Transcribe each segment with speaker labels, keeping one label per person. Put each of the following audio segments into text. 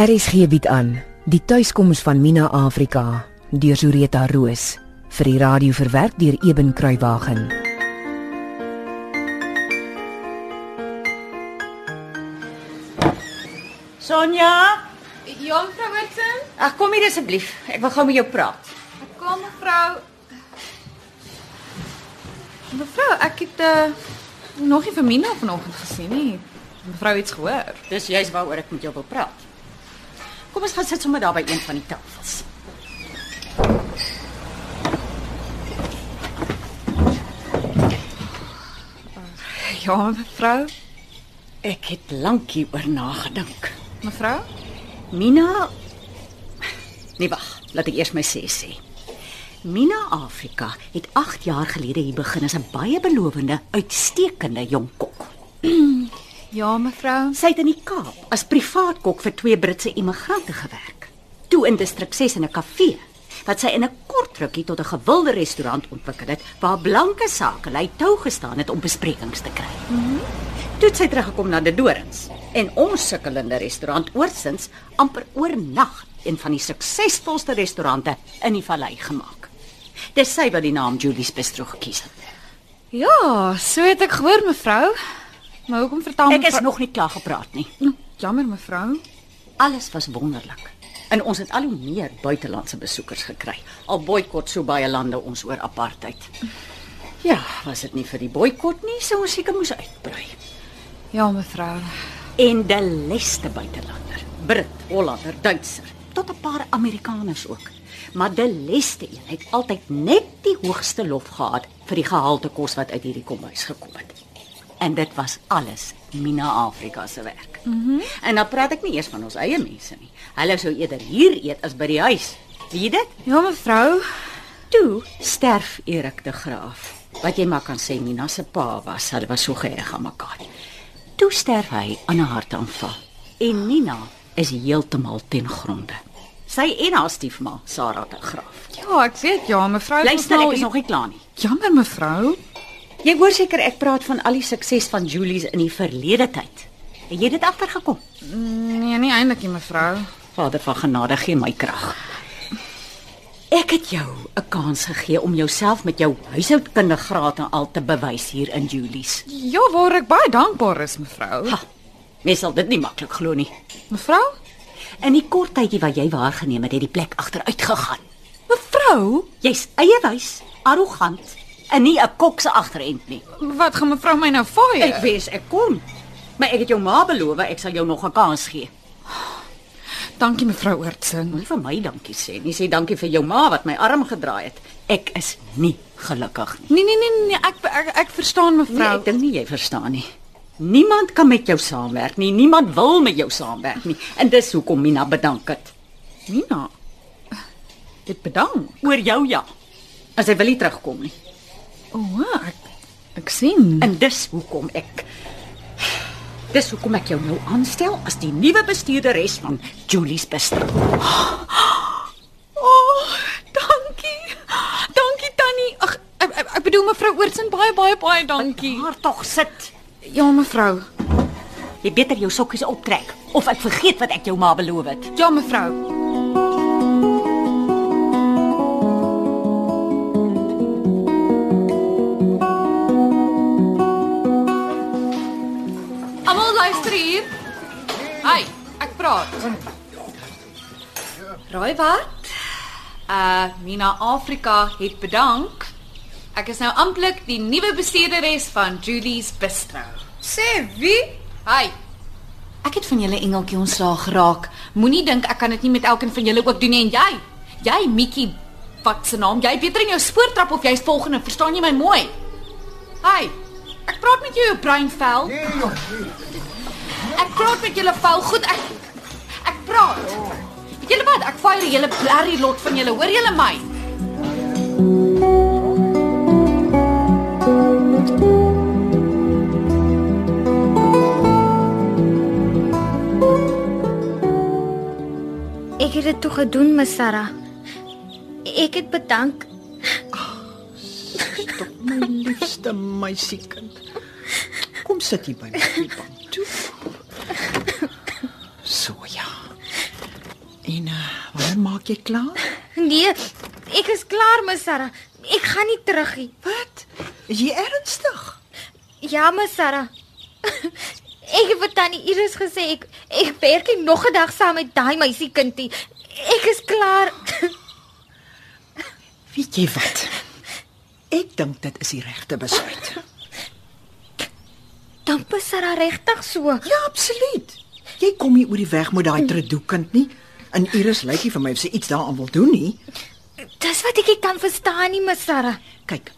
Speaker 1: RSG bied aan die tuiskoms van Mina Afrika deur Zureta Roos vir die radio verwerk deur Eben Kruiwagen.
Speaker 2: Sonja,
Speaker 3: Ja, mevrou Watson.
Speaker 2: ag kom hier asseblief. Ek wil gou met jou praat.
Speaker 3: Kom mevrou. Mevrou, ek het uh, nog nie vir Mina vanoggend gesien nie. Mevrou het iets gehoor.
Speaker 2: Dis juist waaroor ek met jou wil praat. Kom ons gaan sit sommer daar by een van die tafels.
Speaker 3: Ja, mevrou.
Speaker 2: Ek het lank hieroor nagedink.
Speaker 3: Mevrou?
Speaker 2: Mina Nee wag, laat ek eers my sê sê. Mina Afrika het 8 jaar gelede hier begin as 'n baie belowende, uitstekende jong kok.
Speaker 3: Ja, mevrou.
Speaker 2: Sy het in die Kaap as privaat kok vir twee Britse immigrante gewerk. Toe in distrik 6 in 'n kafee wat sy in 'n kort rukkie tot 'n gewilde restaurant ontwikkel het waar blanke sakelei tou gestaan het om besprekings te kry. Mm -hmm. Toe het sy teruggekom na die Dorings en ons sukkelende restaurant oorsins amper oornag een van die suksesvolste restaurante in die vallei gemaak. Dis sy wat die naam Julie's Bistro gekies het.
Speaker 3: Ja, so het ek gehoor, mevrou. Maar hoekom vertel
Speaker 2: Ek is nog nie klaar gepraat nie.
Speaker 3: Nou, Jammer, mevrou.
Speaker 2: Alles was wonderlik. En ons het al hoe meer buitelandse besoekers gekry. Al boikot so baie lande ons oor apartheid. Ja, was dit nie vir die boikot nie, sou ons seker moes uitbrei.
Speaker 3: Ja, mevrou.
Speaker 2: En die leste buitelander, Brit, Hollander, Duitser, tot 'n paar Amerikaners ook. Maar die leste een het altyd net die hoogste lof gehad vir die gehalte kos wat uit hierdie kombuis gekom het. En dit was alles Mina Afrika se werk. Mm -hmm. En dan praat ek nie eers van ons eie mense nie. Hulle sou eerder hier eet as by die huis. Weet jy dit?
Speaker 3: Ja, mevrou.
Speaker 2: Toe sterf Erik de Graaf. Wat jy maar kan sê Mina se pa was, hulle was so geheg aan mekaar. Toe sterf hy aan 'n hartaanval. En Nina is heeltemal ten gronde. Sy en haar stiefma, Sarah de Graaf.
Speaker 3: Ja, ek weet ja, mevrou.
Speaker 2: Luister,
Speaker 3: nou
Speaker 2: ek is
Speaker 3: i-
Speaker 2: nog nie klaar nie.
Speaker 3: Jammer, mevrou.
Speaker 2: Jy hoor seker ek praat van al die sukses van Julie's in die verlede tyd. Het jy dit agtergekom?
Speaker 3: Nee, nie eintlik nie, mevrou.
Speaker 2: Vader van genade gee my krag. Ek het jou 'n kans gegee om jouself met jou huishoudkundige graad en al te bewys hier in Julie's.
Speaker 3: Ja, waar ek baie dankbaar is, mevrou.
Speaker 2: Ha, mens sal dit nie maklik glo nie.
Speaker 3: Mevrou?
Speaker 2: In die kort tydjie wat jy waargeneem het, het die plek agteruit gegaan.
Speaker 3: Mevrou?
Speaker 2: Jy's eiewys, arrogant en nie 'n kok se agterend nie.
Speaker 3: Wat gaan mevrou my nou vaai?
Speaker 2: Ek wens ek kon. Maar ek het jou ma beloof ek sal jou nog 'n kans gee.
Speaker 3: Dankie mevrou Oortsin.
Speaker 2: Moenie vir my dankie sê nie. Sê dankie vir jou ma wat my arm gedraai het. Ek is nie gelukkig nie.
Speaker 3: Nee nee nee nee, ek ek, ek verstaan
Speaker 2: Nee,
Speaker 3: mevrou.
Speaker 2: ek dink nie jy verstaan nie. Niemand kan met jou saamwerk nie. Niemand wil met jou saamwerk nie. En dis hoekom Mina bedank het.
Speaker 3: Nina. Dit bedank.
Speaker 2: Oor jou ja. As hy wil nie terugkom nie.
Speaker 3: O, oh, ek ek sien.
Speaker 2: En dis hoekom ek Dis hoekom ek jou nou aanstel as die nuwe bestuurderes van Julie's Bistro.
Speaker 3: O, oh, dankie. Dankie Tannie. Ag ek, ek, ek bedoel mevrou Oortsin baie baie baie dankie.
Speaker 2: Maar tog sit.
Speaker 3: Ja mevrou.
Speaker 2: Jy beter jou sokkies optrek of ek vergeet wat ek jou ma beloof het.
Speaker 3: Ja mevrou. Luister hier. Hi, ek praat. Raai wat? Uh Mina Afrika het bedank. Ek is nou amptelik die nuwe bestuurderes van Julie's Bistro.
Speaker 4: Sê wie?
Speaker 3: Hi. Ek het van julle engeltjie ontslaag geraak. Moenie dink ek kan dit nie met elkeen van julle ook doen nie en jy. Jy Mikkie, wat se naam? Jy beter in jou spoortrap of jy's volgende, verstaan jy my mooi? Hi. Ek praat met jou jou breinvel.
Speaker 4: Nee joh.
Speaker 3: Ek praat met julle vel. Goed, ek ek praat. Weet julle wat? Ek fire julle blerrie lot van julle. Hoor julle my?
Speaker 5: Ek het dit toe gedoen, Miss Sarah. Ek het bedank.
Speaker 6: Stop my liefste meisiekind. Kom sit hier by my die bank toe. So ja. En uh, wanneer maak jy klaar?
Speaker 5: Nee, ek is klaar, Miss Sarah. Ek gaan nie terug nie.
Speaker 6: Wat? Is jy ernstig?
Speaker 5: Ja, Miss Sarah. ek het vir tannie Iris gesê ek ek werk nie nog 'n dag saam met daai meisiekindie. Ek is klaar.
Speaker 6: Weet jy wat? Ek dink dit is die regte besluit.
Speaker 5: Dan Miss Sarah regtig so.
Speaker 6: Ja, absoluut. Jy kom nie oor die weg met daai tredoekind nie. En Iris lyk nie vir my of sy iets daaraan wil doen nie.
Speaker 5: Dis wat ek nie kan verstaan nie, Miss Sarah.
Speaker 6: Kyk.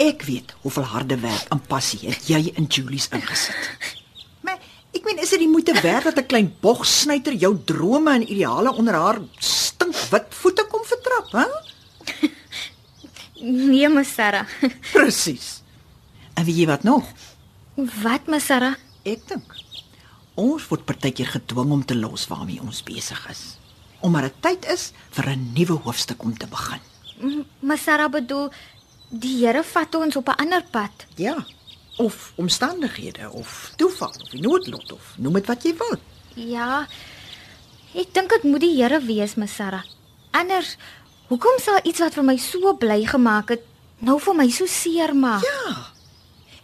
Speaker 6: Ek weet hoeveel harde werk en passie het jy in Julie's ingesit. Maar ek meen is dit die moeite werd dat 'n klein bogsnyter jou drome en ideale onder haar stinkwit voete kom vertrap, hè?
Speaker 5: Nee, Miss Sarah.
Speaker 6: Presies. En weet jy wat nog?
Speaker 5: Wat, Miss Sarah?
Speaker 6: Ek dink ons word partykeer gedwing om te los waarmee ons besig is. Omdat dit tyd is vir 'n nuwe hoofstuk om te begin.
Speaker 5: M- Miss Sarah bedoel die Here vat ons op 'n ander pad.
Speaker 6: Ja. Of omstandighede of toeval of die noodlot of noem dit wat jy wil.
Speaker 5: Ja. Ek dink dit moet die Here wees, Miss Sarah. Anders hoekom sal iets wat vir my so bly gemaak het nou vir my so seer maak?
Speaker 6: Ja.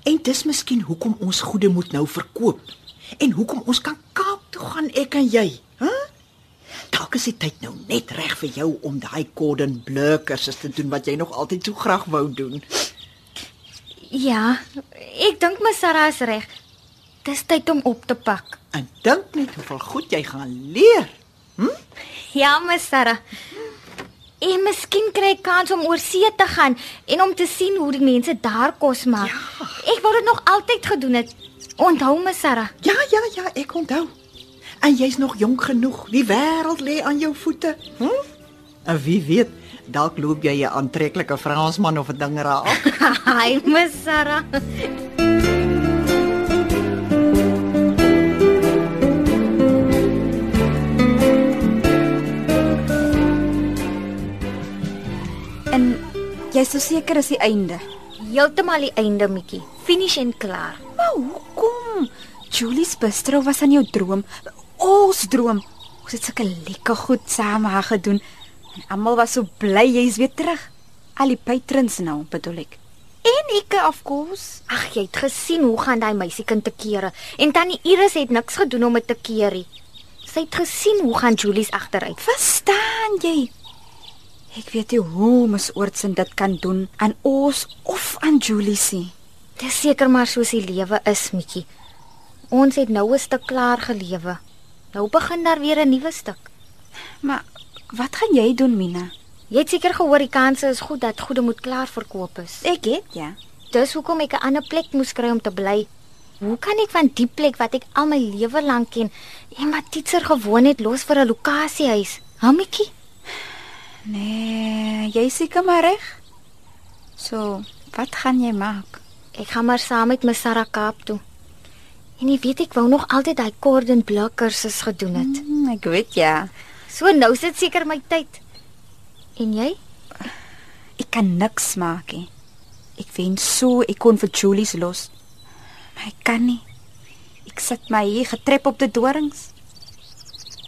Speaker 6: En dis miskien hoekom ons goede moet nou verkoop en hoekom ons kan Kaap toe gaan ek en jy, hè? Dalk is die tyd nou net reg vir jou om daai Cordon Bleu kursus te doen wat jy nog altyd so graag wou doen.
Speaker 5: Ja, ek dink Miss Sarah is reg. Dis tyd om op te pak.
Speaker 6: En dink net hoeveel goed jy gaan leer.
Speaker 5: Ja, Miss Sarah. En miskien kry ek kans om oor see te gaan en om te sien hoe die mense daar kos maak.
Speaker 6: Ja.
Speaker 5: Ek wou dit nog altyd gedoen het. Onthou Miss Sarah.
Speaker 6: Ja, ja, ja, ek onthou. En jy's nog jonk genoeg. Die wêreld lê aan jou voete. Hm? En wie weet, dalk loop jy 'n aantreklike Fransman of 'n ding raak.
Speaker 5: Hi, Miss Sarah.
Speaker 4: En jy's so seker is die einde.
Speaker 5: Heeltemal die einde, Mikkie. Finish en klaar.
Speaker 4: Maar hoekom? Julie's bistro was aan jou droom. Ons droom. Ons het sulke lekker goed saam gedoen. En almal was so bly jy's weer terug. Al die patrons nou, bedoel ek. En ek, of course.
Speaker 5: Ag, jy het gesien hoe gaan daai meisiekind te kere en tannie Iris het niks gedoen om dit te keer nie. Sy het gesien hoe gaan Julie's agteruit.
Speaker 4: Verstaan jy? Ek weet nie hoe mens oortsin dit kan doen aan ons of aan Julie se.
Speaker 5: Dis seker maar soos die lewe is, Mikkie. Ons het nou 'n stuk klaar gelewe. Nou begin daar weer 'n nuwe stuk.
Speaker 4: Maar wat gaan jy doen, Mina?
Speaker 5: Jy het seker gehoor die kanse is goed dat goede moet klaar verkoop is.
Speaker 4: Ek het ja.
Speaker 5: Dis hoekom ek 'n ander plek moes kry om te bly. Hoe kan ek van die plek wat ek al my lewe lank ken en wat Titser gewoon het los vir 'n lokasiehuis? Ha, Mikkie?
Speaker 4: Nee, jy seker maar reg. So, wat gaan jy maak?
Speaker 5: Ek gaan maar saam met my Sarah Kaap toe. En jy weet ek wou nog altyd daai Cordon Bleu kursus gedoen het.
Speaker 4: Hmm, ek weet ja.
Speaker 5: So nou sit seker my tyd. En jy?
Speaker 4: Ek kan niks maak nie. Ek wens so ek kon vir Julie's los. Maar ek kan nie. Ek sit my hier getrep op die dorings.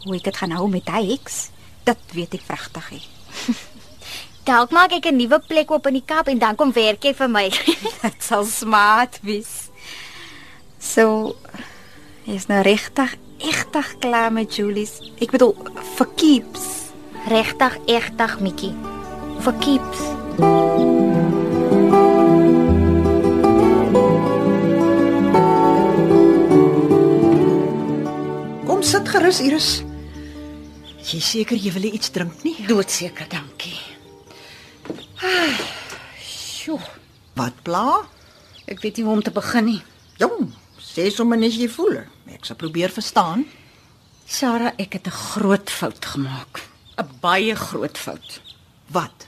Speaker 4: Hoe ek dit gaan hou met hy eks, dit weet ek vragtig.
Speaker 5: Dalk maak ek 'n nuwe plek oop in die Kaap en dan kom werk jy vir my.
Speaker 4: Dit sal smart wees. So is nou regtig egtig klaar met Julie's. Ek bedoel vir keeps.
Speaker 5: Regtig, egtig, Mikkie. For keeps.
Speaker 6: Kom sit gerus, Iris. Is Jy seker jy wil iets drink nie?
Speaker 2: Doodseker, dankie. Sjoe,
Speaker 6: Wat pla?
Speaker 2: ek weet nie hoe om te begin nie.
Speaker 6: Jong, sê sommer net jy voel. Ek sal probeer verstaan.
Speaker 2: Sarah, ek het 'n groot fout gemaak. 'n Baie groot fout.
Speaker 6: Wat?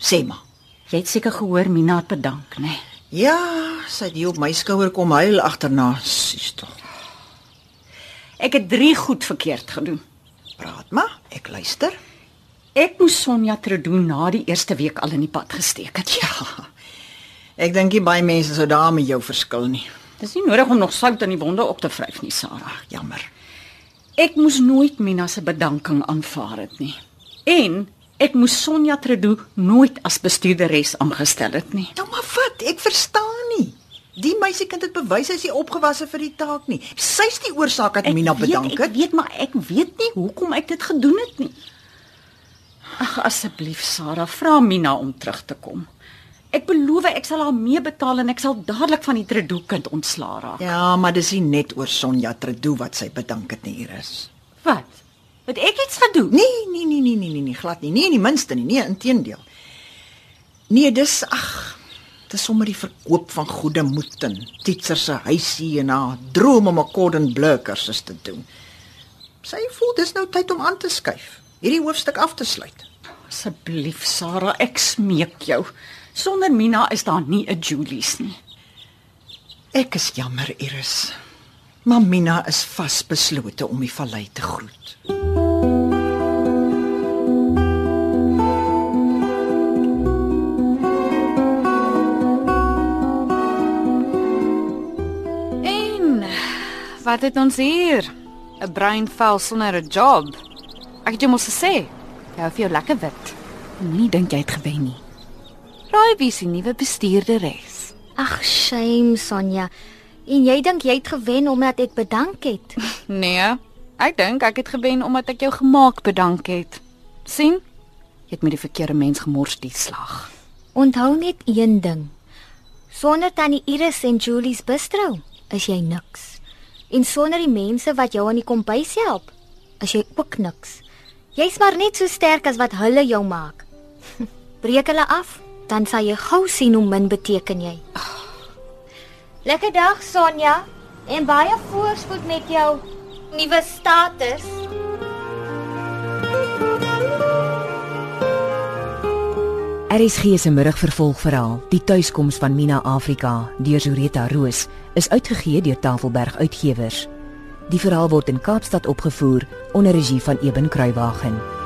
Speaker 6: Sê maar.
Speaker 2: Jy het seker gehoor Mina het bedank, né? Nee?
Speaker 6: Ja, sy het hier op my skouer kom huil agterna. Sis tog.
Speaker 2: Ek het 3 goed verkeerd gedoen.
Speaker 6: Praat maar, ek luister.
Speaker 2: Ek moes Sonja Tredoen na die eerste week al in die pad gesteek het.
Speaker 6: Ja. Ek dink nie baie mense sou daar met jou verskil nie.
Speaker 2: Dis nie nodig om nog sout in die wonde op te vryf nie, Sarah.
Speaker 6: Jammer.
Speaker 2: Ek moes nooit Mina se bedanking aanvaar het nie. En ek moes Sonja Tredo nooit as bestuurderes aangestel het nie.
Speaker 6: Nou maar wat? Ek verstaan nie. Die meisiekind het bewys hy is nie opgewasse vir die taak nie. Sy's die oorsaak dat Mina
Speaker 2: weet,
Speaker 6: bedank
Speaker 2: Ek
Speaker 6: het.
Speaker 2: weet maar ek weet nie hoekom ek dit gedoen het nie. Ag asseblief Sarah, vra Mina om terug te kom. Ek beloof ek sal haar meebetaal en ek sal dadelik van die Tredo kind ontslaa raak.
Speaker 6: Ja, maar dis nie net oor Sonja Tredo wat sy bedank het nie, Iris.
Speaker 2: Wat? Het ek iets gedoen?
Speaker 6: Nee, nee, nee, nee, nee, nee, nee, glad nie. Nie in die minste nie, nee, inteendeel. Nee, dis ag, dis sommer die verkoop van goeie moed en Titser se huisie en haar droom om 'n Cordon Bleu kursus te doen. Sy voel dis nou tyd om aan te skuif. Hierdie hoofstuk af te sluit.
Speaker 2: Asseblief Sarah, ek smeek jou. Sonder Mina is daar nie 'n Julies nie.
Speaker 6: Ek is jammer, Iris. Maar Mina is vasbeslote om die vallei te groet.
Speaker 3: En wat het ons hier? 'n Bruin vel sonder 'n job. Ek het jou mos gesê, jy hou vir jou lekker wit. Moenie dink jy het gewen nie. Raai wie se nuwe bestuurderes?
Speaker 5: Ag, shame Sonja. En jy dink jy het gewen omdat ek bedank het?
Speaker 3: Nee, ek dink ek het gewen omdat ek jou gemaak bedank het. sien? Jy het met die verkeerde mens gemors die slag.
Speaker 5: Onthou net een ding. Sonder tannie Iris en Julie's bistro is jy niks. En sonder die mense wat jou aan die kombuis help, is jy ook niks. Jy's maar net so sterk as wat hulle jou maak. Breek hulle af, dan sal jy gou sien hoe min beteken jy. Lekker dag Sonja en baie voorspoed met jou nuwe status.
Speaker 1: RSG se middagvervolgverhaal Die tuiskoms van Mina Afrika deur Zureta Roos is uitgegee deur Tafelberg Uitgewers. Die verhaal word in Kaapstad opgevoer onder regie van Eben Kruiwagen.